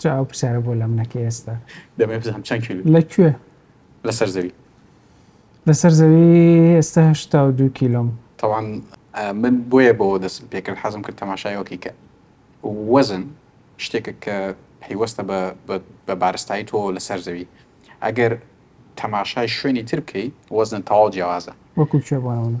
جا ئەو پرسیارە بۆ لە منەکەی ئێستا؟ دەمەوێت بزانم چەند کیلۆی؟ لە کوێ؟ لەسەر زەوی. لەسەر زەوی ئێستا هەشتا و دوو کیلۆم. تەوان من بۆیە بەوە دەستم پێکرد حەزم کرد تەماشای وەکی کە وەزن شتێکە کە پەیوەستە بە بارستایی تۆ لەسەر زەوی ئەگەر تەماشای شوێنی تر بکەی وەزن تەواو جیاوازە وەکو کوێ بۆنەوە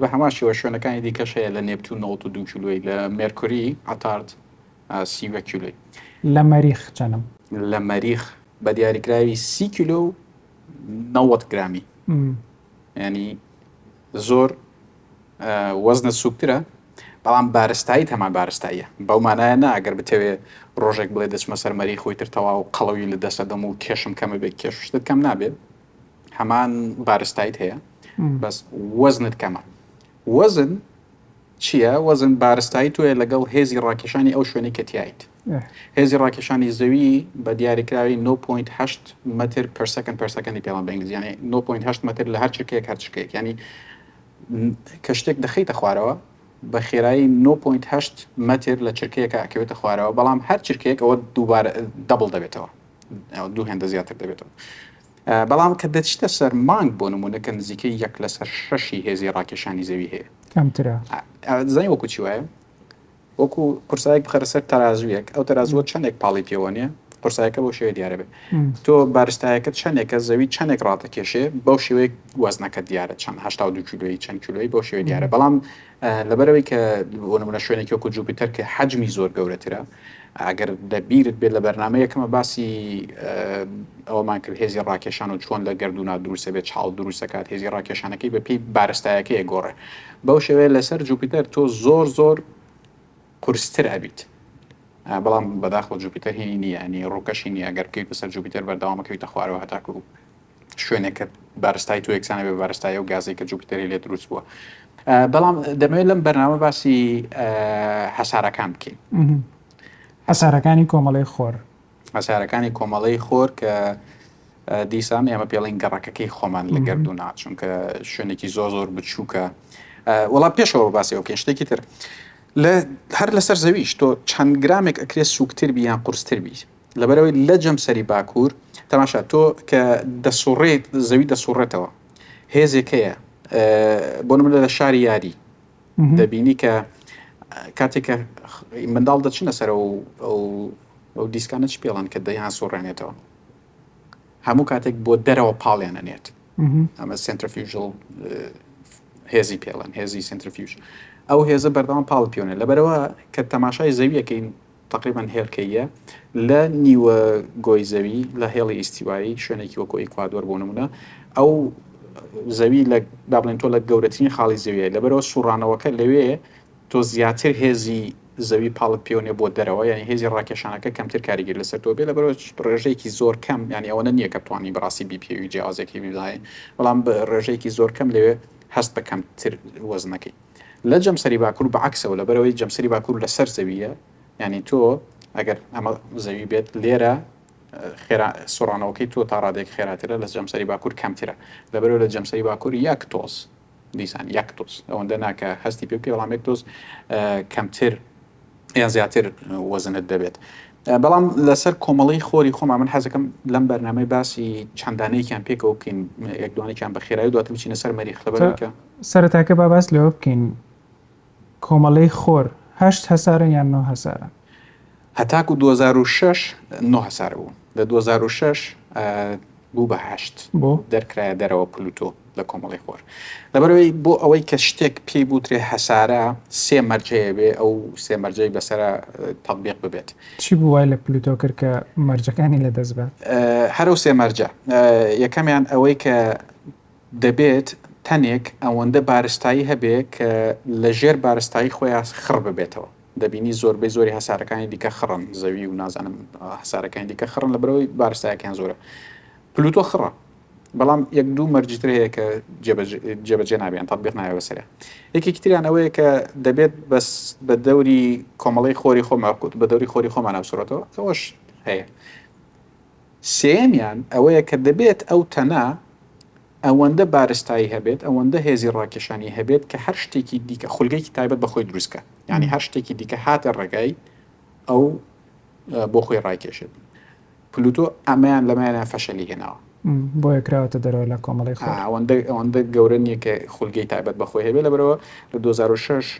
بە هەمان شێوە شوێنەکانی دیکەش هەیە لە نێپتون 92 کیلۆی لە مێرکوری عتارد سی کیلۆی لە مەریخ چەنم لە مەریخ بە دیاریکراوی سی کیلۆ و 90 گرامی ینی زۆر وەزنە سوکترە بەڵام بارستایی تەمان بارستاییە بەو مانایە نا ئەگەر بتەوێ ڕۆژێک بڵێ دەچمە سەرمەری خۆی تر تەواو قەڵەوی لە دەسە دەم و کێشم کەمە بێت کێششتت کەم نابێت هەمان بارستایت هەیە بەس وەزنت کەمە وەزن چییە وەزن بارستایی توێ لەگەڵ هێزی ڕاکێشانی ئەو شوێنی کە تایت هێزی ڕاکێشانی زەوی بە دیاریکراوی 9.8 متر پرسەکەن پرسەکەنی پێڵان بە ئنگلیزیانی 9.8 متر لە هەرچکێک هەرچکێک ینی کە شتێک دەخیتە خوارەوە بە خێرایی 9.8 متر لە چرکەیەکە ئەکەوێتە خوارەوە بەڵام هەر چرکێک ئەوە دووبارە دەبڵ دەبێتەوە دوو هێندە زیاتر دەبێتەوە بەڵام کە دەچیتە سەر مانگ بۆ نموونە کە نزیکەی یەک لەسەر شەشی هێزی ڕاکێشانی زەوی هەیە کەمترە زای وەکو چی وایە وەکو قورسایەک بخەرە سەر تەازویەک ئەو تەازوە چندێک پاڵی پێوە نیە قورسایەکە بۆ شێوە دیارە بێت تۆ بارستایەکە چندێکە زەوی چندێک ڕاتە کێشێ بەو شێوەیە وەزنەکە دیارە چەند هشتا دو کیلوی چەند کیلوی بۆ شێوە دیارە بەڵام لەبەرەوەی کە بۆ نمونە شوێنێکی وەکو جوپیتەر کە حەجمی زۆر گەورەترە ئەگەر لە بیرت بێت لە بەرنامە یەکەمە باسی ئەوەمان کرد هێزی ڕاکێشان و چۆن لە گردونا دروستە بێت چاڵ دروست دەکات هێزی ڕاکێشانەکەی بە پێی بارستایەکەیە گۆڕێ بەو شێوەیە لەسەر جوپیتەر تۆ زۆر زۆر قرستر ئەبیت بەڵام بەداخۆ جوپیتەر هینی نییە نی ڕووکەشی نیە گەر بکەیت بەسەر جوپیتەر بەرداوامەکەویتە خوارەوە هەتاکو شوێنێک کە بارستای تۆ یەکسانە بێ بارستای ئەو گازی کە جوپیتەری لێ دروست بووە بەڵام دەمەوێت لەم بەرنامە باسی هەسارەکان بکەین هەسارەکانی کۆمەڵی خۆر هەسارەکانی کۆمەڵی خۆر کە دیسان ئێمە پێڵین گەڕەکەکەی خۆمان لە گردو ناچون کە شوێنێکی زۆر زۆر بچووکە وڵا پێشەوە باسی ئەو کێشتێکی تر لە هەر لەسەر زەویش تۆ چەند گرامێک ئەکرێت سوکتر بیان قرستر بیت لەبەرئەوەی لە جەمسەری باکوور، تەماشا تۆ کە دەسوڕێیت زەوی دەسوڕێتەوە، هێزێک هەیە بۆ نمونە لە شاری یاری دەبینی کە کاتێک کە منداڵ دەچنە سەر ئەو دیسکانە چ پێڵان کە دەیان سوڕێنێتەوە هەموو کاتێک بۆ دەرەوە پاڵیان ئەنێت ئەمە سنترفیژل هێزی پێڵەن هێزی سنترفیژ ئەو هێزە بەردەوام پاڵ پیونێت لەبەرەوە کە تەماشای زەویەکەین تەقریبەن هێلکەییە لە نیوە گۆی زەوی لە هێڵی ئیستیوایی شوێنێکی وەکۆ ئیکوادۆر بۆ نمونە ئەو زەوی لە دابلێن تۆ لە گەورەترین خاڵی زەویە لەبەرەوە سوڕانەوەکە لەوێ تۆ زیاتر هێزی زەوی پاڵت پێونێ بۆ دەرەوە یعنی هێزی ڕاکێشانەکە کەمتر کاریگەر لەسەر تۆ بێ لە بەرۆ ڕێژەیەکی زۆر کەم ینی ئەوەنە نییە کە توانی بەڕاستی بیپێوی جیازێکی بزانین بەڵام بە ڕێژەیەکی زۆر کەم لەوێ هەست بە کەمتر وەزنەکەی لە جەمسەری باکوور بە عەکسەوە لەبەرئەوەی جەمسەری باکوور لە سەر زەوییە یانی تۆ ئەگەر ئەمە زەوی بێت لێرە خێرا سۆرانەوەکەی تۆ تا ڕادێک خێراترە لە جەمسەری باکوور کەمترە لەبەرەوە لە جەمسەری باکوور یەک تۆز دیسان یەک تۆز ئەوەندە ناکە هەستی پێ بکە بەڵام یەک تۆز کەمتر یان زیاتر وەزنت دەبێت بەڵام لەسەر کۆمەڵی خۆری خۆمان من حەزەکەم لەم بەرنامەی باسی چەندانەیەکیان پێکەوە بکەین یەکدوانێکیان بە خێرای دواتر بچینە سەر مەری خلەبەرەکە سەرتاکە با باس لەوە بکەین کۆمەڵی خۆر هەشت هەسارن یان نۆ هەسارن هەتاکو 2006 نۆ هەسار بوو لە دوو هەزار و شەش بوو بە هەشت بۆ؟ دەرکرایە دەرەوە پلوتۆ لە کۆمەڵی خۆر لەبەرەوەی بۆ ئەوەی کە شتێک پێی بوترێ هەسارە سێ مەرجەیە بێ ئەو سێ مەرجەی بەسەرا تەبیق ببێت چی بوو وای لە پلوتۆ کرد کە مەرجەکانی لە دەست بات؟ هەر ئەو سێ مەرجە یەکەمیان ئەوەی کە دەبێت تەنێک ئەوەندە بارستایی هەبێ کە لە ژێر بارستایی خۆیا خڕ ببێتەوە دەبینی زۆربەی زۆری هەسارەکانی دیکە خڕن، زەوی و نازانم هەسارەکانی دیکە خڕن لەبەرئەوەی بارستایەکیان زۆرە. پلوتۆ خڕە، بەڵام یەک دوو مەرجی تر هەیە کە جێبەجێ نابێ یان تەتبیق نابێ بەسەریا. یەکێکی تریان ئەوەیە کە دەبێت بەس بە دەوری کۆمەڵەی خۆری خۆمان بکوت بە دەوری خۆری خۆمانە بسڕێتەوە، ئەوەش هەیە. سێیەمیان ئەوەیە کە دەبێت ئەو تەنە ئەوەندە بارستایی هەبێت، ئەوەندە هێزی ڕاکێشانی هەبێت کە هەر شتێکی دیکە، خولگەیەکی تایبەت بە خۆی دروست بکات. یانی هەر شتێکی دیکە هاتە ڕێگای ئەو بۆ خۆی ڕایکێشێت. پلوتۆ ئەمەیان لەمەیانە فەشەلی هێناوە. بۆیە کراوەتە دەرەوە لە کۆمەڵەی خۆر. ئەوەندە گەورە نییە کە خولگەی تایبەت بە خۆی هەبێت، لەبەرئەوە لە دوو هەزار و شەش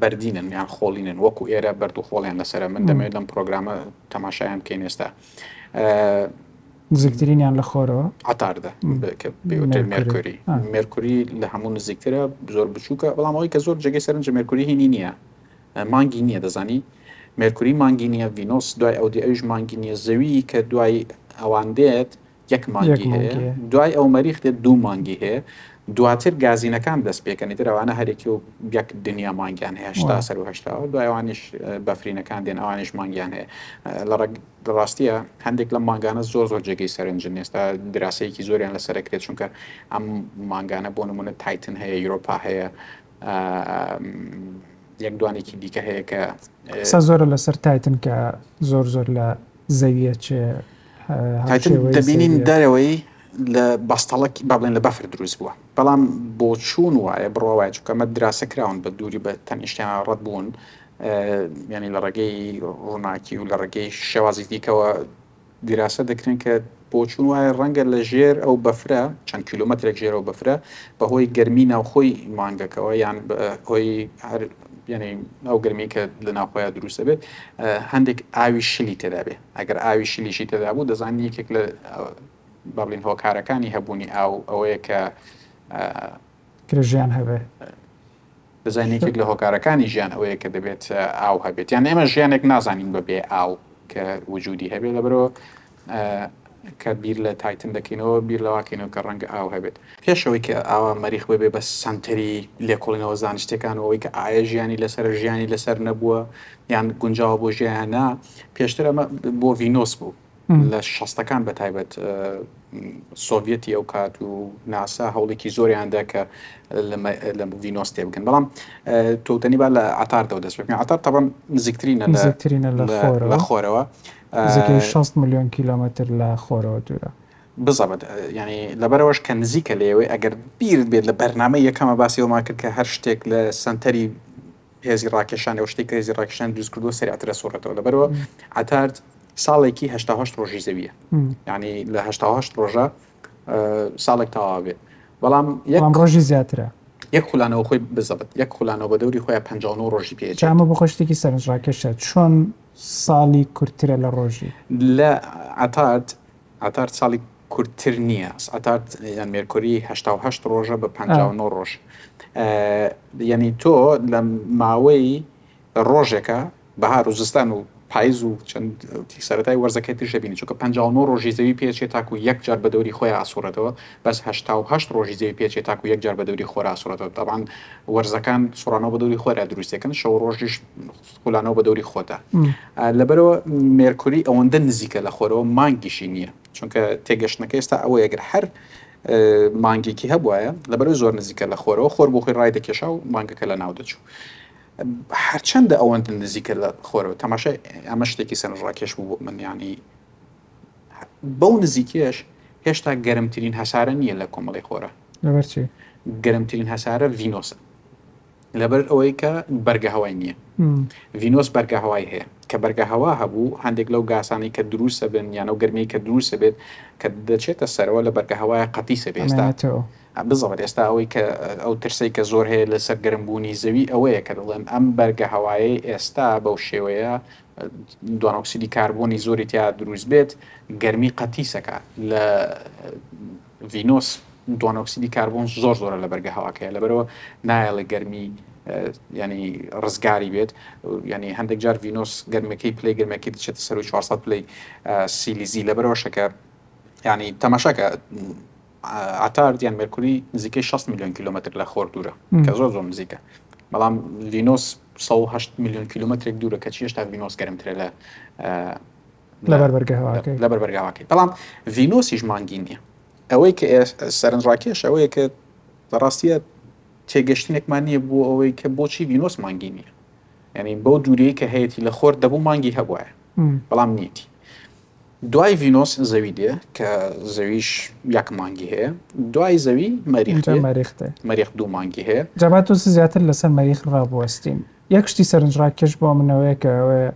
بەردینن یان خۆڵینن وەکو ئێرە بەرد و خۆڵیان لەسرە من دەمەوێت لەم پرۆگرامە تەماشایان بکەین ئێستا نزیکترینیان لە خۆرەوە عتاردە مێرکوری مێرکوری لە هەموو نزیکترە زۆر بچووکە بەڵام ئەوی کە زۆر جگەی سەرنج مێرکوری هینی نییە مانگی نییە دەزانی مێرکوری مانگی نییە ڤینۆس دوای ئەودی ئەوش مانگی نییە زەوی کە دوای ئەوان دێت یەک مانگی هەیە دوای ئەو مەریخ دێت دوو مانگی هەیە دواتر گازینەکان دەست پێکەنی تر ئەوانە هەرێکی و یەک دنیا مانگیان هێشتا سەر هشتاوە دوایوانش بەفرینەکان دێن ئەوانش مانگیان هەیە لە ڕێک ڕاستیە هەندێک لە مانگانە زۆر زۆر جێگەی سەرنجن ئێستا دراسەیەکی زۆریان لە سەرکرێت چونکە ئەم مانگانە بۆ نمونە تایتن هەیە یورۆپا هەیە یەک دوانێکی دیکە هەیە کە سە زۆرە لەسەر تایتن کە زۆر زۆر لە زەویە چێ تایتن دەبینین دەرەوەی لە بەستەڵەکی با بڵێن لە بەفر دروست بووە بەڵام بۆچوون وایە بڕوا وایە چونکە ئەمە دراسە کراون بە دووری بە تەنیشتیان ڕەت بوون یعنی لە ڕێگەی ڕووناکی و لە ڕێگەی شێوازی دیکەوە دراسە دەکرێن کە بۆچوون وایە ڕەنگە لە ژێر ئەو بەفرە چەند کیلومترێک ژێرەوە بەفرە بەهۆی گەرمی ناوخۆی مانگەکەەوە یان هۆی هەر یعنی ئەو گەرمی کە لە ناوخۆیان دروستە بێت هەندێک ئاوی شلی تێدا بێت ئەگەر ئاوی شلیشی تێدابوو دەزانین یەکێک لە بەڵین هۆکارەکانی هەبوونی ئاو ئەوەیە کە گرژیان هەبێت. بزانین یەکێک لە هۆکارەکانی ژیان ئەوەیە کە دەبێت ئاو هەبێت یان ئێمە ژیانێک نازانین بە بێ ئاو کە وجودی هەبێت لە بەرەوە کە بیر لە تایتن دەکەینەوە بیر لەواکەینەوە کە ڕەنگە ئاو هەبێت پێشەوەی کە ئاوا مەریخ ببێ بە سەنتەری لێکۆڵینەوە زانستەکانەوەی کە ئایا ژیانی لەسەر ژیانی لەسەر نەبووە یان گونجاوە بۆ ژیان یان نا، پێشتر ئەمە بۆ ڤینۆس بوو لە شەستەکان بە تایبەت سۆڤەتی ئەو کات و ناسا هەوڵێکی زۆریاندا کە لە ڤینۆس تێ بکەن بەڵام تۆتەنی با لە عتاردەوە دەست بکەن عتار تەبەن نزیکترینە نزیکترینە لە خۆرەوە نزیکەی 6 میلیۆن کیلومتر لە خۆرەوە دوورە بزەبت ینی لەبەرەوەش کە نزیکە لێوەی ئەگەر بیرت بێت لە بەرنمە یەکەمە باسیەوەمان کرد کە هەر شتێک لە سنتەری هێزی ڕاکێشان ئەو شتێک کە هێزی ڕاکشان دروست کردووە سریعتر دەسوڕێتەوە لەبەرەوە عتارد ساڵێکی هشتا هەشت ڕۆژی زەویە ینی لە هشتا هەشت ڕۆژە ساڵێک تاوا بێت بەڵام یەک ڕۆژی زیاترە یەک خولانەوە خۆی بزەبت یەک خولانەوە بە دەوری خۆیان 59 ڕۆژی پێ چامە بە خۆشتێکی سەرنجڕاکێشە چۆن ساڵی کورتترە لە ڕۆژی لە عتارد عتارد ساڵی کورتتر نییە سعتات یان مێرکوری هەشتا و هەشت ڕۆژە بە پەنجا و نۆ ڕۆژ یعنی تۆ لە ماوەی ڕۆژێکە بەهار و زستان و پایز و چەند سەرای وەرزەکەی تر شەبین چونکە 59 ڕۆژی زەوی پێچێ تاکو یەک جار بە دەوری خۆی ئاسوڕێتەوە بەس 1970 ڕۆژی زەوی پێچێ تاکو یەک جار بە دەوری خۆرا سوڕێتەوە تاوان وەرزەکان سوڕانەوە بە دەوری خۆرا دروستەکەن شەو ڕۆژیش خولانەوە بە دەوری خۆدا لەبەرەوە مێرکوری ئەوەندە نزیکە لە خۆرەوە مانگیشی نییە چونکە تێگەشتنەکە ئێستا ئەوەیە گەر هەر مانگێکی هەبواە لەبەرەوەی زۆر نزیکە لە خۆرەوە خۆر بۆ خۆی ڕای دەکێشا و مانگەکە لە ناو دەچوو هەرچەندە ئەوەندە نزیکە لە خۆرەوە تەماشای ئەمە شتێکی سەر ڕاکێش بوو بۆ من ینی بەو نزیکێش هێشتا گەرمترین هەسارە نییە لە کۆمەڵی خۆرە گەرمترین هەسارە ڤینۆسە لەبەر ئەوەی کە بەرگەهەوای نییە ڤینۆس بەرگەهەوای هەیە کە بەرگەهەوا هەبوو هەندێک لەو گاسانی کە دروستە بن یانە و گرمی کە دروستە بێت کە دەچێتە سەرەوە لە بەرگەهەوای قەتیسە بێستا بزەوە ئێستا ئەوەی کە ئەو ترسی کە زۆر هەیە لە سەرگەرم بوونی زەوی ئەوەیە کە دەڵێن ئەم بەرگەهەوایەی ئێستا بەو شێوەیە دوانۆکسیدی کاربوونی زۆری تیا دروست بێت گەرمی قەتیسەکە لە ڤینۆس دوانۆکسیدی کاربۆن زۆر زۆرە لە بەرگە هەواکەیە لەبەرەوە نایەڵێ گەرمی ینی ڕزگاری بێت ینی هەندێک جار ڤینۆس گەرمەکەی پلی گەرمەکە دچێت سەر 400 پلی سیلیزی لەبەرەوە شەکە ینی تەماشاکە عتار دیان مەرکوری نزیکەی 6 میلیۆن کیلومتر لە خۆر دوورە کە زۆر زۆر نزیکە بەڵام ڤینۆس 1970 میلیۆن کیلومترێک دوورە کە چێشتا ڤینۆس گەرمترە لە لەبەر بەرگەهەواکەی لەبەر بەرگاواکەی بەڵام ڤینۆسیش مانگی نییە ئەوەی کە سەرنجڕاکێش ئەوەیە کە لە ڕاستیە تێگەشتنێکمان نییە بۆ ئەوەی کە بۆچی ڤینۆس مانگی نییە ینی بەو دووری کە هەیەی لە خۆر دەبوو مانگی هەبواە بەڵام نیتی دوای ڤینۆس زەوی دێ کە زەویش یەک مانگی هەیە دوای زەوی مەریختێ مەریخ دوو مانگی هەیە جابات و زیاتر لەسەر مەریخ ڕابوەستین یەک شتی سەرنجڕاکێش بۆ منەوەیە کە ئەوەیە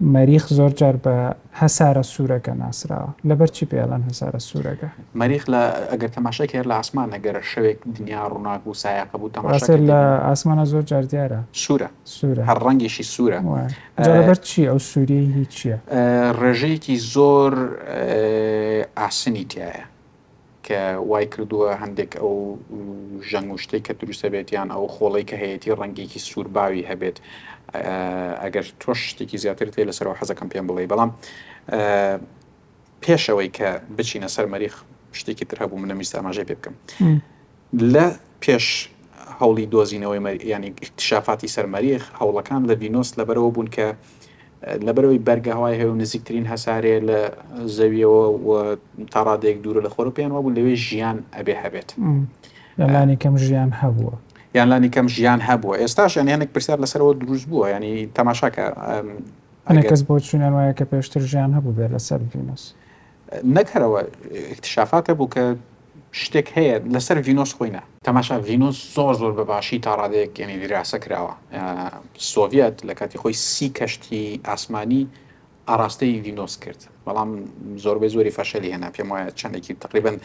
مەریخ زۆر جار بە هەسارە سوورەکە ناسراوە، لەبەر چی پێی ئەڵێن هەسارە سوورەکە؟ مەریخ لە ئەگەر تەماشای کەێت لە ئاسمان ئەگەر شەوێک دنیا ڕووناک بوو سایەقە بوو تەماشا ڕاستە لە ئاسمانە زۆر جار دیارە سوورە سوورە هەر ڕەنگێکی سوورە وایە جا لەبەر چی ئەو سووریەی هی چییە؟ ڕێژەیەکی زۆر ئاسنی تیایە. کە وای کردووە هەندێک ئەو ژەنگ و شتەی کە دروست دەبێت یان ئەو خۆڵەی کە هەیەتی ڕەنگێکی سوور باوی هەبێت ئەگەر تۆش شتێکی زیاتر تێ لەسەرەوە حەزەکەم پێم بڵێ بەڵام پێشەوەی کە بچینە سەر مەریخ شتێکی تر هەبوو منەویست ئاماژەی پێ بکەم لە پێش هەوڵی دۆزینەوەی مەری، یانی اکتشافاتی سەر مەریخ، هەوڵەکان لە ڤینۆس لەبەرئەوە بوون کە لەبەرئەوەی بەرگە هەوای هەیە و نزیکترین هەسارەیە لە زەویەوە و تا ڕادەیەک دوورە لە خۆرو پێیان وابوو لەوێ ژیان ئەبێ هەبێت. یان لانی کەم ژیان هەبووە. یان لانی کەم ژیان هەبووە. ئێستاش یانی هەندێک پرسیار لەسەرەوە دروست بووە یانی تەماشاکە. هەنێک کەس بۆچوونیان وایە کە پێشتر ژیان هەبووبێت لەسەر ڤینۆس. نەک هەرەوە اکتشافات هەبوو کە شتێک هەیە لەسەر ڤینۆس خۆی نا. تەماشا ڤینۆس زۆر زۆر بە باشی تا ڕادەیەک یەنی دیراسە کراوە سۆڤیەت لە کاتی خۆی سی کەشتی ئاسمانی ئاڕاستەی ڤینۆس کرد بەڵام زۆربەی زۆری فەشەلی هێنا پێم وایە چەندێکی تقریبن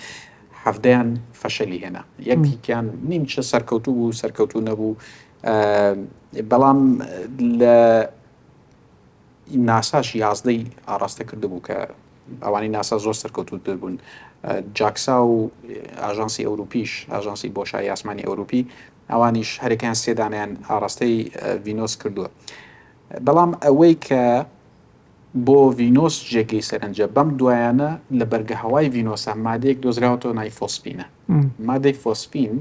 حەفتیان فەشەلی هێنا یەکیان نیمچە سەرکەوتو بوو سەرکەوتو نەبوو بەڵام لە ناساش یازدە ی ئاڕاستە کردبوو کە ئەوانەی ناسا زۆر سەرکەوتووتر بوون. جاکسا و ئاژانسی ئەوروپیش، ئاژانسی بۆشایی ئاسمانی ئەوروپی، ئەوانیش هەرێکەیان سێ دانەیان ئاڕاستەی ڤینۆس کردووە. بەڵام ئەوەی کە بۆ ڤینۆس جێگەی سەرنجە، بەم دوایانە لە بەرگەهەوای ڤینۆسا مادەیەک دۆزراوەتەوە ناوی فۆسفینە. مادەی فۆسفین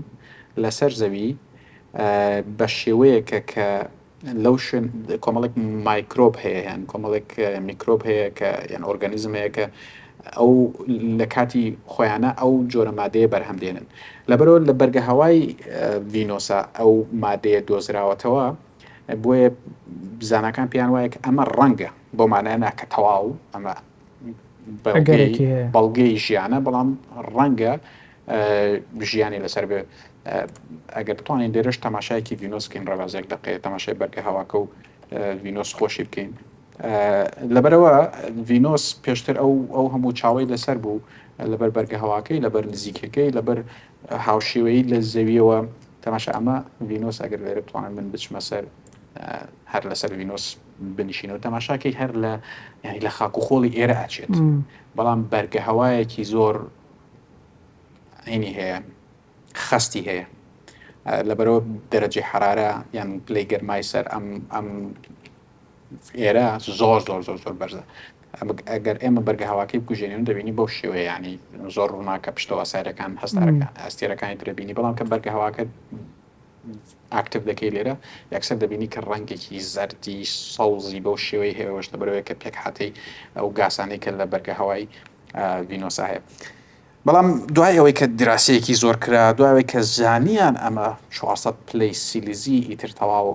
لەسەر زەوی بە شێوەیەکە کە لەو شوێن کۆمەڵێک مایکرۆب هەیە یان کۆمەڵێک میکرۆب هەیە کە یان ئۆرگەنیزم هەیە کە ئەو لە کاتی خۆیانە ئەو جۆرە مادەیە بەرهەم دێنن لەبەرەوە لە بەرگە هەوای ڤینۆسا ئەو مادەیە دۆزراوەتەوە بۆیە بزانەکان پێیان وایە ئەمە ڕەنگە بۆ مانای ناکە تەواو ئەمە بەڵگەی ژیانە بەڵام ڕەنگە ژیانی لەسەر بێ ئەگەر بتوانین لێرەش تەماشایەکی ڤینۆسکین ڕێبازێک دەقێت تەماشای بەرگە هەواکە و ڤینۆس خۆشی بکەین لەبەرەوە ڤینۆس پێشتر ئەو ئەو هەموو چاوی لەسەر بوو لەبەر بەرگە هەواکەی لەبەر نزیکەکەی لەبەر هاوشێوەی لە زەویەوە تەماشا ئەمە ڤینۆس ئەگەر لێرە بتوانن من بچمە سەر هەر لەسەر ڤینۆس بنشینەوە تەماشاکەی هەر لە ینی لە خاک و خۆڵی ئێرە ئاچێت بەڵام بەرگە هەوایەکی زۆر عینی هەیە خەستی هەیە لەبەرەوە دەرەجی حرارە یان پلی گەرمای سەر ئەم ئەم ئێرە زۆر زۆر زۆر زۆر بەرزە ئەگەر ئێمە بەرگە هەواکەی بکوژێنین دەبینی بەو شێوەیانی زۆر ڕووناکە پشتەوە سارەکان هەستارەکان ئەستێرەکانی درەبینی بەڵام کە بەرگە هەواکە ئاکتب دەکەی لێرە یەکسەر دەبینی کە ڕەنگێکی زەردی سەوزی بەو شێوەی هێوەشتە بەرەوەی کە پێکحاتەی ئەو گاسانەی کە لە بەرگە هەوای ڤینۆ ساحێب بەڵام دوای ئەوەی کە دراسەیەکی زۆر کرا دوای کە زانیان ئەمە 400 پلی سیلیزی ئیتر تەواو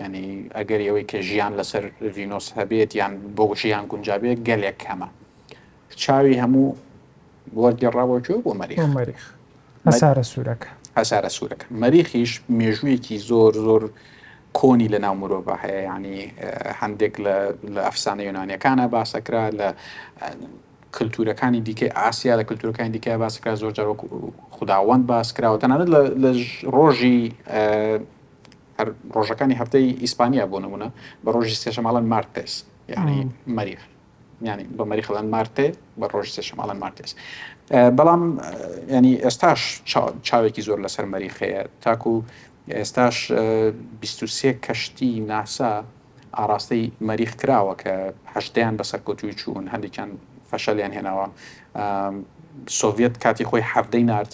ینی ئەگەری ئەوەی کە ژیان لەسەر ڤینۆس هەبێت یان بۆ ژیان گونجابێت گەلێک کەمە چاوی هەموو وەرگەڕاوەکوێ بۆ مەریخ مەریخ هەسارە سوورەکە هەسارە سوورەکە مەریخیش مێژوویەکی زۆر زۆر کۆنی لە ناو مرۆڤا هەیە یانی هەندێک لە لە ئەفسانە یۆنانیەکانا باسەکرا لە کللتورەکانی دیکەی ئاسیا لە کللتورەکانی دیکە باسکرا زۆر جار وەکو خداوەند باسکراوە تەنانەت لە ڕۆژی ڕۆژەکانی هەفتەی ئیسپانیا بۆ نمونە بە ڕۆژی سێشەماڵەن مارتس یعنی مەریخ ینی بە مەریخڵەن مارتێ بە ڕۆژ سێشماڵەن مارتێس بەڵام ینی ئێستاش چاوێکی زۆر لەسەر مەریخەیە تاکو ئێستاش بیست و سێ کەشتی ناسا ئاڕاستەی مەریخ کراوە کە هەژدەیان بە سەرکەوتووی چوون هەندێکیان فەشەلیان هێناوە سۆڤێت کاتی خۆی حەفدەی نرد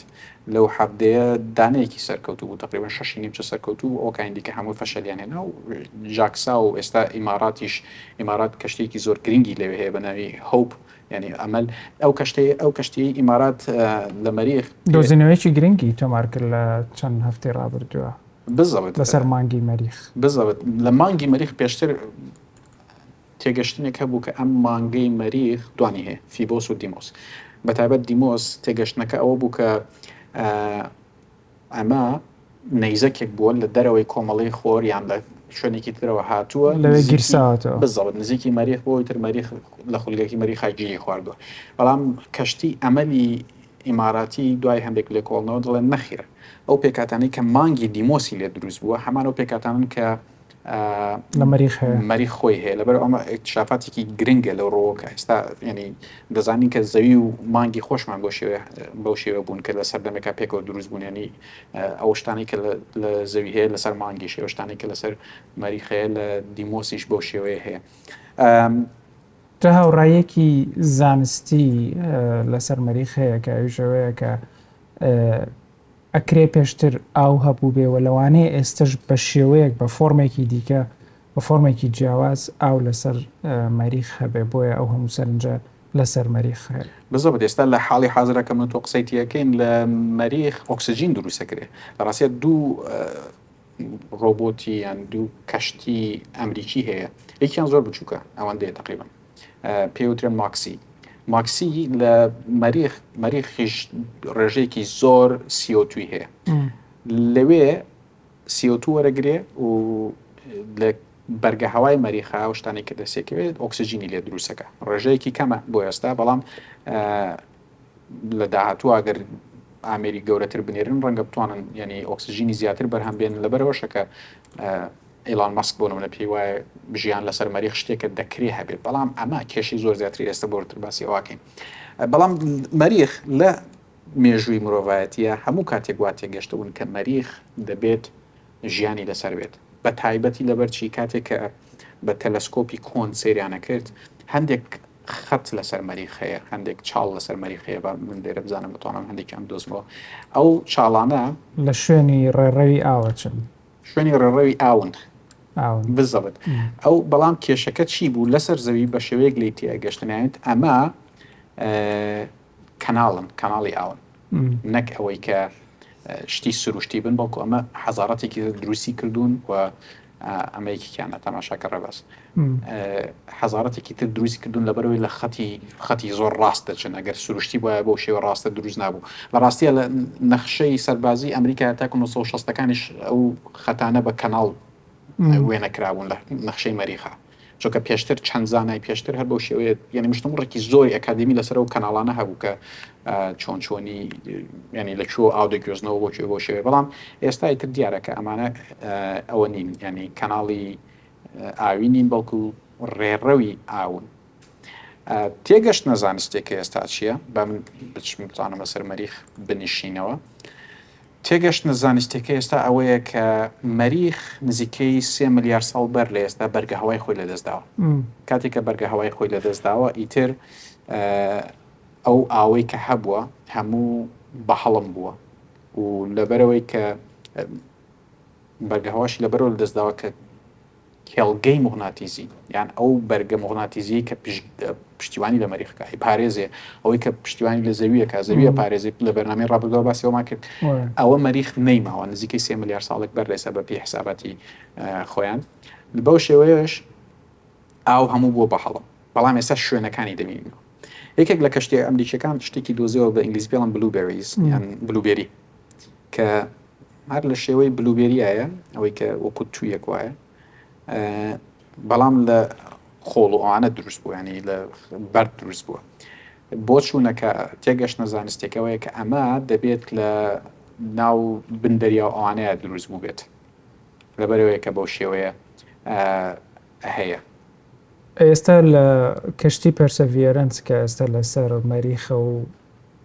لەو حەفدەیە دانەیەکی سەرکەوتو بوو تقریبا ششی نیمچە سەرکەوتو و ئۆکاین دیکە هەموو فەشەلیان هێنا و جاکسا و ئێستا ئیماراتیش ئیمارات کەشتێکی زۆر گرنگی لەوێ هەیە بە ناوی هەوپ یانی ئەمەل ئەو کەشتیەی ئەو کەشتیەی ئیمارات لە مەریخ. دۆزینەوەیەکی گرنگی تۆمار کرد لە چەند هەفتەی ڕابردووە. بزەوت لەسەر مانگی مەریخ. بزەوت لە مانگی مەریخ پێشتر تێگەشتنێک هەبوو کە ئەم مانگەی مەریخ دوانی هەیە فیبۆس و دیمۆس بەتابەت دیمۆس تێگەشتنەکە ئەوە بوو کە ئەمە نەیزەکێک بووە لە دەرەوەی کۆمەڵی خۆر یان لە شوێنێکی ترەوە هاتووە بزەوت نزیکی مەریخ بۆی تر مەریخ لە خولگەکی مەریخا گیری خواردووە بەڵام کەشتی ئەمەلی ئیماراتی دوای هەندێک لێکۆڵنەوە دڵێن نەخیر ئەو پێکاتانی کە مانگی دیمۆسی لێ دروست بووە هەمان و پێکاتانن کە مەریخ خۆی هەیە لەبەر ئەمە ئکتشافاتێکی گرنگە لەو ڕۆوە کە ئێستا ینی دەزانین کە زەوی و مانگی خۆشمان بۆ شێوێ بەو شێوە بوون کە لە سەردەمێکا پێکەوە دروست بوونێنی ئەو شتانی کە لە زەوی هەیە لەسەر مانگی شێوەشتانی کە لەسەر مەریخەیە لە دیمۆسیش بەو شێوەیە هەیە تا هاوڕایەکی زانستی لەسەر مەریخ هەیە کە ئەوژەوەیە کە ئەکرێ پێشتر ئاو هەبووبێ و لەوانەیە ئێستەش بە شێوەیەک بە فۆرمێکی دیکە بە فۆرمێکی جیاواز ئاو لەسەر مەریخ هەبێ بۆیە ئەو هەموو سەرنجە لەسەر مەریخ هەیە. بزەبت ئێستا لە حاڵی حازرا کە من و تۆ قسەی تیەکەین لە مەریخ ئۆکسجین دروست ئەکرێ لە ڕاستیا دوو ڕۆبۆتی یان دوو کەشتی ئەمریکی هەیە یەکیان زۆر بچووکە ئەوەندەیە تەقریبەن پێی وترێ ماکسی ماکسی لە مەریخ مەریخیش ڕێژەیەکی زۆر سیۆتوی هەیە لەوێ سیۆتو وەرەگرێ و لە بەرگە هەوای مەریخا و شتانی کە دەسێکەوێت ئۆکسسیجینی لێ دروستەکە ڕێژەیەکی کەمە بۆ ئێستا بەڵام لە داهاتوو ئەگەر ئامری گەورەتر بنێرن ڕەنگە بتوانن ینی ئۆکسسیجینی زیاتر بەرهەم بێن لەبەرەوەشەکە ئیلۆن مەسک بۆ نمونە پێی وایە ژیان لەسەر مەریخ شتێکە دەکرێ هەبێت بەڵام ئەمە کێشەی زۆر زیاتری ئێستا بۆرتر باسی ئەوواکەین بەڵام مەریخ لە مێژووی مرۆڤایەتە هەموو کاتێک وا تێگەشتبوون کە مەریخ دەبێت ژیانی لەسەر بێت بە تایبەتی لەبەرچی کاتێک کە بە تەلەسکۆپی کۆن سریانە کرد هەندێک خەت لەسەر مەریخەیە هەندێک چاڵ لەسەر مەریخەیە بە من لێرە بزانم بتوانم هەندێکیان دۆزمەوە ئەو چاڵانە لە شوێنی ڕێڕەوی ئاوەچن شوێنی ڕێڕەوی ئاون بزڕت ئەو بەڵام کێشەکە چی بوو لەسەر زەوی بە شێوەیەک لی تێ گەشتنیانێت ئەمە کەناڵن کەناڵی ئاون نەک ئەوەی کە شتی سروشتی بن بەڵکو ئەمە حەزارەتێکی دروستی کردوون و ئەمەیەکییانە تەماشاکە ڕێباز حەزارەتێکی تر دروستی کردوون لەبەرئەوەی لە خەتی خەتی زۆر ڕاست دەچن ئەگەر سروشتی بوایە بەو شێوە ڕاستە دروست نابوو لە ڕاستیە لە نەخشەی سەربازی ئەمریکا تاکو 1960ەکانیش ئەو خەتانە بە کەناڵ وێنە کرابوون لە نەخشەی مەریخا چۆکە پێشتر چەند زانای پێشتر هەر بەو شێوەیە یعنی مشتم ڕێکی زۆری ئەکادمی لەسەر و کەناڵانە هەبوو کە چۆن چۆنی ینی لە کوێ ئاو دەگوێزنەوە بۆ کوێ بۆ شێوێ بەڵام ئێستا تر دیارە کە ئەمانە ئەوە نین ینی کەناڵی ئاوی نین بەڵکو ڕێڕەوی ئاون. تێگەشتنە زانستێک کە ئێستا چییە بە من بچم بتوانم بەسەر مەریخ بنیشینەوە تێگەشتنە زانستێکە ئێستا ئەوەیە کە مەریخ نزیکەی سێ ملیار ساڵ بەر لە ئێستا بەرگە هەوای خۆی لەدەستداوە کاتێک کە بەرگە هەوای خۆی لەدەستداوە ئیتر ئەو ئاوەی کە هەبووە هەموو بەهەڵم بووە و لەبەرەوەی کە بەرگە هەواشی لەبەرەوە لەدەستداوە کە کێڵگەی موغناتیزی یان ئەو بەرگە موغناتیزیی کە پشتیوانی لە مەریخەکە ئەیپارێزێ ئەوەی کە پشتیوانی لە زەویەکە زەویە پارێزی لە بەرنامەی ڕابردەوە باسیەوەمان کرد ئەوە مەریخ نەیماوە نزیکەی سێ ملیار ساڵێک بەرێسە بە پێی حساباتی خۆیان بەو شێوەیەش ئاو هەموو بووە بە هەڵم بەڵام ئێستا شوێنەکانی دەبینەوە یەکێک لە کەشتی ئەمریکیەکان شتێکی دۆزیەوە بە ئینگلیز پێڵم بلوبێریز یان بلوبێری کە هەر لە شێوەی بلوبێریایە ئەوەی کە وەکو تویەک وایە بەڵام لە خۆڵ و ئەوانە دروست بوو ینی لە بەرد دروست بووە بۆ چوونەکە تێگەشتە زانستێکەوەیە کە ئەمە دەبێت لە ناو بندەریا و ئەوانەیە دروست بوو بێت لەبەرەوەیە کە بەو شێوەیە هەیە ئێستا لە کەشتی پێرسەڤیەرەنس کە ئێستا لەسەر مەریخە و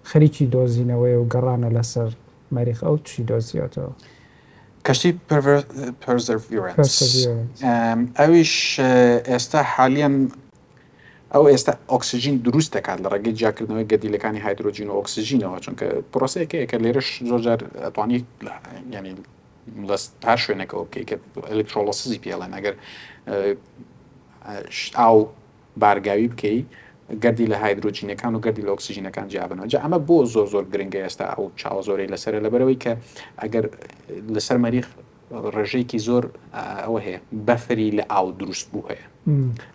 خەریکی دۆزینەوەیە و گەڕانە لەسەر مەریخ ئەو چی دۆزییەتەوە؟ کەشتی پێرسەڤیەرەنس ئەویش ئێستا حالیەن ئەو ئێستا ئۆکسجین دروست دەکات لە ڕێگەی جیاکردنەوەی گەردیلەکانی هایدرۆجین و ئۆکسجینەوە چونکە پرۆسەیەکەیە کە لێرەش زۆرجار ئەتوانی ینی دەست تا شوێنەکەەوە بکەی کە ئەلکترۆڵسزی پێڵێن ئەگەر ئاو بارگاوی بکەی گەردی لە هایدروۆجینەکان و گەردی لە ئۆکسسیژینەکان جیابنەوە جا ئەمە بۆ زۆر زۆر گرنگە ئێستا ئەو چاوە زۆرەی لەسەر لەبەرەوەی کە ئەگەر لەسەر مەریخ ڕێژەیەکی زۆر ئەوە هەیە بەفری لە ئاو دروست بوو هەیە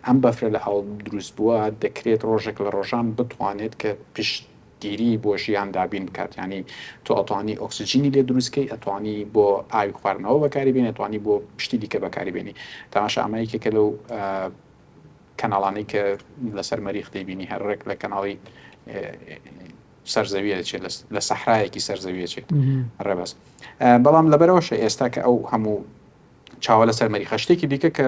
ئەم بەفرە لە ئاو دروست بووە دەکرێت ڕۆژێک لە ڕۆژان بتوانێت کە پشت گیری بۆ ژیان دابین بکات یانی تۆ ئەتوانی ئۆکسجینی لێ دروست کەی ئەتوانی بۆ ئاوی خواردنەوە بەکاری بێنی ئەتوانی بۆ پشتی دیکە بەکاری بێنی تەماشا ئەمە یەکێکە لەو کەناڵانی کە لەسەر مەریخ دەیبینی هەر ڕێک لە کەناڵی سەرزەویە دەچێت لە سەحرایەکی سەرزەویە چێت ڕێبەس بەڵام لەبەرەوەشە ئێستا کە ئەو هەموو چاوە لەسەر مەریخە شتێکی دیکە کە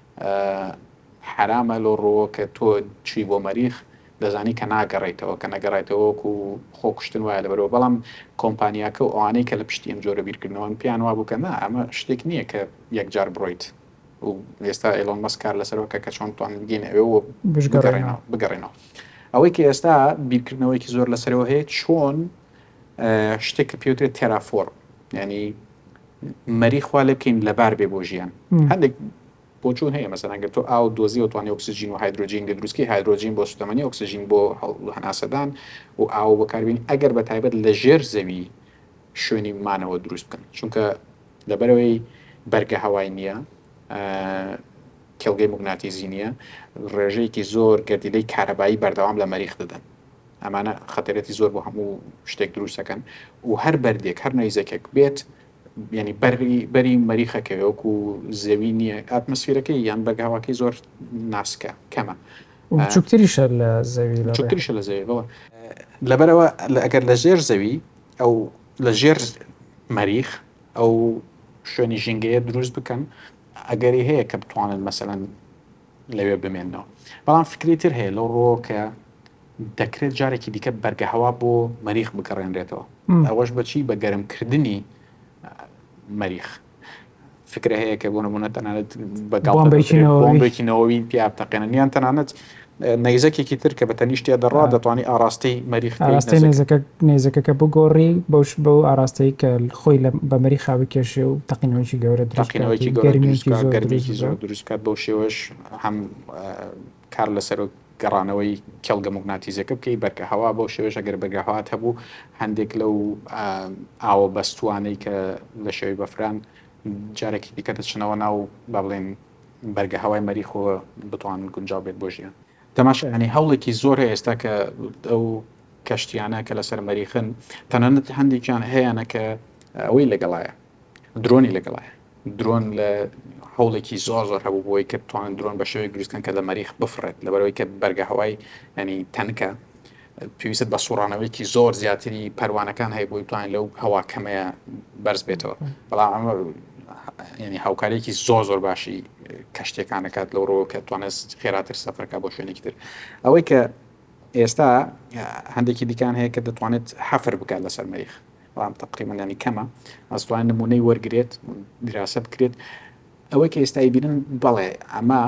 ئە حەرامە لۆ ڕۆوە کە تۆ چوی بۆ مەریخ دەزانی کە ناگەڕێیتەوە کە نەگەڕایتەوە وەکو خۆ کوشتن وایە لەبەرەوە بەڵام کۆمپانیاکە و ئەوانەی کە لە پشتی ئەم جۆرە بیرکردنەوەن پێیان وابوو کە نا ئەمە شتێک نییە کە یەکجار بڕۆیت و ئێستا ئێلۆن مەس کار لەسەرەوە کە کە چۆن توان بگەین ئەوێ و بگەڕێنەوە بگەڕێنەوە ئەوەی کە ئێستا بیرکردنەوەیکی زۆر لەسەرەوە هەیە چۆن شتێک کە پێوترێت تێرافۆر ینی مەری خوا لێ بکەین لەبار بێ بۆ ژیان هەندێک بۆچوون هەیە مەسەنگە تۆ ئاو دۆزی وتوانانی ئۆکسسیژین و هایدروۆجین لە دروستکی هایدروۆجین بۆ سوتەمەنی ئۆکسسیژین بۆ هەناسەدان و ئاو بەکاربین ئەگەر بە تایبەت لە ژێر زەوی شوێنی مانەوە دروست بکەن چونکە لەبەرەوەی بەرگە هەوای نییە کێڵگەی مگناتیزی نییە ڕێژەیەکی زۆر گەردیلەی کارەبایی بەردەوام لە مەریخ دەدەن ئەمانە خەتەرێتی زۆر بۆ هەموو شتێک دروست دەکەن و هەر بەردێک هەر نەیزەکێک بێت ینی بەری بەری مەریخەکەوەک و زەوی نییە ئاتمسفیرەکەی یان بەرگاواکەی زۆر ناسکە کەمە چوتریشە لە زەوی چوتریشە لە زەوی بڵە لەبەرەوە ئەگەر لە ژێر زەوی ئەو لە ژێر مەریخ ئەو شوێنی ژینگەیە دروست بکەن ئەگەری هەیە کە بتوانن مەسەەن لەوێ بمێننەوە. بەڵام فکری تر هەیە لەو ڕووەوە کە دەکرێت جارێکی دیکە بەرگەهەوا بۆ مەریخ بگەڕێنرێتەوە. ئەوەش بە چی؟ بە گەرمکردنی مەریخ. فکرە هەیە کە بۆ نموونە تەنانەت بە بۆمبێکی نەوەوی پیا بتەقێنن یان تەنانەت نەیزەکێکی تر کە بە تەنیشتیا دەڕا دەتوانانی ئاراستەی مەریخ نێزەکەکە بگۆڕی بەوش بەو ئاراستەی کە خۆی بە مەری خاوی کێشێ و تەقینەوەی گەورە درەقینەوەی گەرمێکی زۆر دروست. کە بەو شێوەیەش هەم کار لەسەر گەڕانەوەی کێڵگە موگناتیزەکە بکەی بەرکە هەوا بەو شێوەش ئەگەر بەرگە هەوات هەبوو هەندێک لەو ئاوە بەستوانەی کە لە شێوی بەفران جارێکی دیکە دەچنەوە ناو با بڵێن بەرگە هەوای مەریخەوە بتوان گونجاو بێت بۆ ژیان تەماش ئەنی هەوڵێکی زۆر هەیە ئێستا کە ئەو کەشتیانە کە لەسەر مەریخن تەنانەت هەندێکیان هەیەە کە ئەوەی لەگەڵایە درۆنی لەگەڵایە درۆن لە هەوڵێکی زۆر زۆر هەبوو بۆی کە توان درۆن بە شێوەیەک دروستکەن کە لە مەریخ بفڕێت لەبەرەوەی کە بەرگە هەوای ینی تەنکە پێویست بە سوڕانەوەیکی زۆر زیاتری پەروانەکان هەیە بۆی توان لەو هەوا کەمەیە بەرز بێتەوە بەڵام ئەمە ینی هاوکارێکی زۆر زۆر باشی کەشتەکانەکات لەو ڕۆ کە توانست خێراتر سەفرەکە بۆ شوێنێکی تر ئەوەی کە ئێستا هەندێکی دیکان هەیە کە دەتوانێت حەفر بکات لەسەر مەریخ بەڵام تەقریبەن یانی کەمە ئەستوان نمونەی وەرگرێت دراسە بکرێت ئەوەی کە ئێستا ئەیبینن بەڵێ ئەمە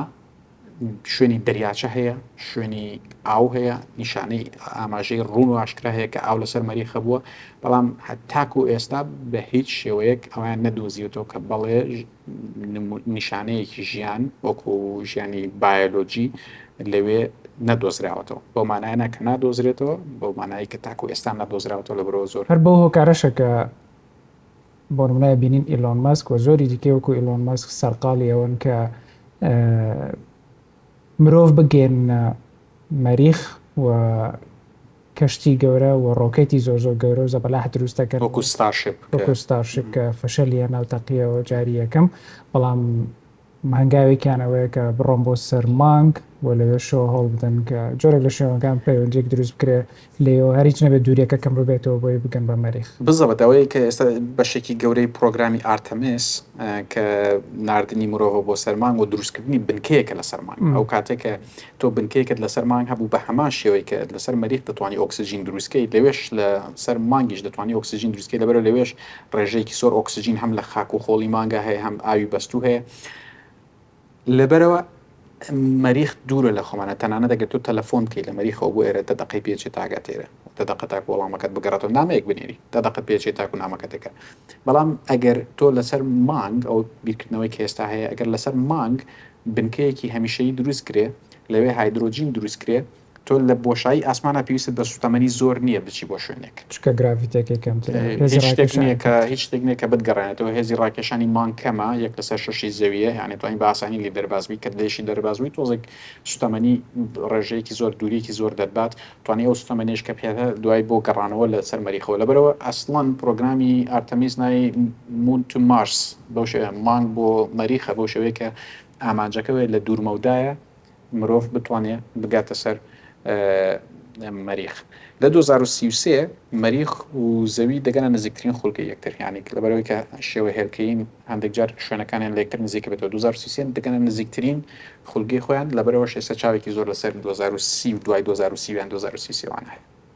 شوێنی دەریاچە هەیە شوێنی ئاو هەیە نیشانەی ئاماژەی ڕوون و ئاشکرا هەیە کە ئاو لەسەر مەریخە بووە بەڵام هەتاکو ئێستا بە هیچ شێوەیەک ئەویان نەدۆزیوەوە کە بەڵێ نیشانەیەکی ژیان وەکو ژیانی بایۆلۆجی لەوێ نەدۆزراوەتەوە بۆ مانایانە کە نادۆزرێتەوە بۆ مانایی کە تاکو ئێستا نەدۆزراوەوە لە برەوە زۆر هەر بۆ هۆکارەشە کە بۆ منای بینین ئیلۆن ماسک و زۆری دیکەوەکو ئیلۆن ماسک سەرقاڵی ئەوەن کە مرۆڤ بگەیەننە مەریخ و کەشتی گەورە و ڕۆکێتی زۆر زۆر گەورە و زەبەلاح دروست دەکەن وەکو ستارشیپ کە وەکو ستارشیپ کە فەشەلی هێناو تەقیەوە جاری یەکەم بەڵام هەنگاوێکیان ئەوەیە کە بڕۆن بۆ سەر مانگ و لەوێشەوە هەوڵ بدەن کە جۆرێک لە شێوەکان پەیوەندیەک دروست بکرێ لێیەوە هەر هیچ نەبێت دووریەکە کەم ببێتەوە بۆی بگەن بە مەریخ. بزەبت ئەوەی کە ئێستا بەشێکی گەورەی پرۆگرامی ئارتەمێس کە ناردنی مرۆڤە بۆ سەر مانگ و دروستکردنی بنکەیەکە لەسەر مانگ ئەو کاتێک کە تۆ بنکەیەکت لەسەر مانگ هەبوو بە هەمان شێوەی کە لەسەر مەریخ دەتوانی ئۆکسجین دروستکەی لەوێش لە سەر مانگیش دەتوانی ئۆکسجین دروستکەی لەبەرە لەوێش ڕێژەیەکی سۆر ئۆکسجین هەم لە خاک و خۆڵی مانگە هەیە هەم ئاوی بەستوو هەیە لەبەرئەوە مەریخ دوورە لە خۆمانە تەنانەت ئەگەر تۆ تەلەفۆن بکەیت لە مەریخەوە بۆ ئێرە دە دەقەی پێ چێت تا گات ئێرە دە دەقە تاکو وەڵامەکەت بگەڕێتەوە نامەیەک بنێری دە دەقەت پێ چێت تاکو نامەکەت دەکات بەڵام ئەگەر تۆ لەسەر مانگ ئەو بیرکردنەوەی کە ئێستا هەیە ئەگەر لەسەر مانگ بنکەیەکی هەمیشەیی دروست کرێ لەوێ هایدرۆجین دروست کرێ تۆ لە بۆشایی ئاسمانا پێویستت بە سوتەمەنی زۆر نییە بچی بۆ شوێنێک. چونکە گراڤیتەکەی کەمترە. هێزی هیچ شتێک ڕاکێشانی نییە کە کەمترە. هیچ شتێک نییە کە بتگەڕێنێتەوە. هێزی ڕاکێشانی مانگ کەمە، یەک لەسەر شەشی زەوییە، یانی ئەتوانی بە ئاسانی لێی دەرباز بی. کە لێیشی دەرباز بووی تۆزێک سوتەمەنی ڕێژەیەکی زۆر، دوورییەکی زۆر دەتبات. توانی ئەو سوتەمەنیەش کە پێتە دوای بۆ گەڕانەوە لە سەر مەریخەوە. لەبەرئەوە ئەسڵەن پرۆگرامی ئارتەمیس ناوی Moon to Mars بەو شێوەیە، مانگ بۆ مەریخە، بەو شێوەیە کە ئامانجەکە لە دوورمەودایە. مرۆڤ بتوانێ بگاتە سەر مەریخ لە 2033 مەریخ و زەوی دەگەنە نزیکترین خولگە یەکتر یعنی لەبەرەوەی کە شێوە هێلکەین هەندێک جار شوێنەکانیان لەکتر نزیک بێتەوە 2033 دەگەنە نزیکترین خولگەی خۆیان لەبەرەوە شێسە چاوێکی زۆر لەسەر 2030 دوای 2030 2030وان هەیە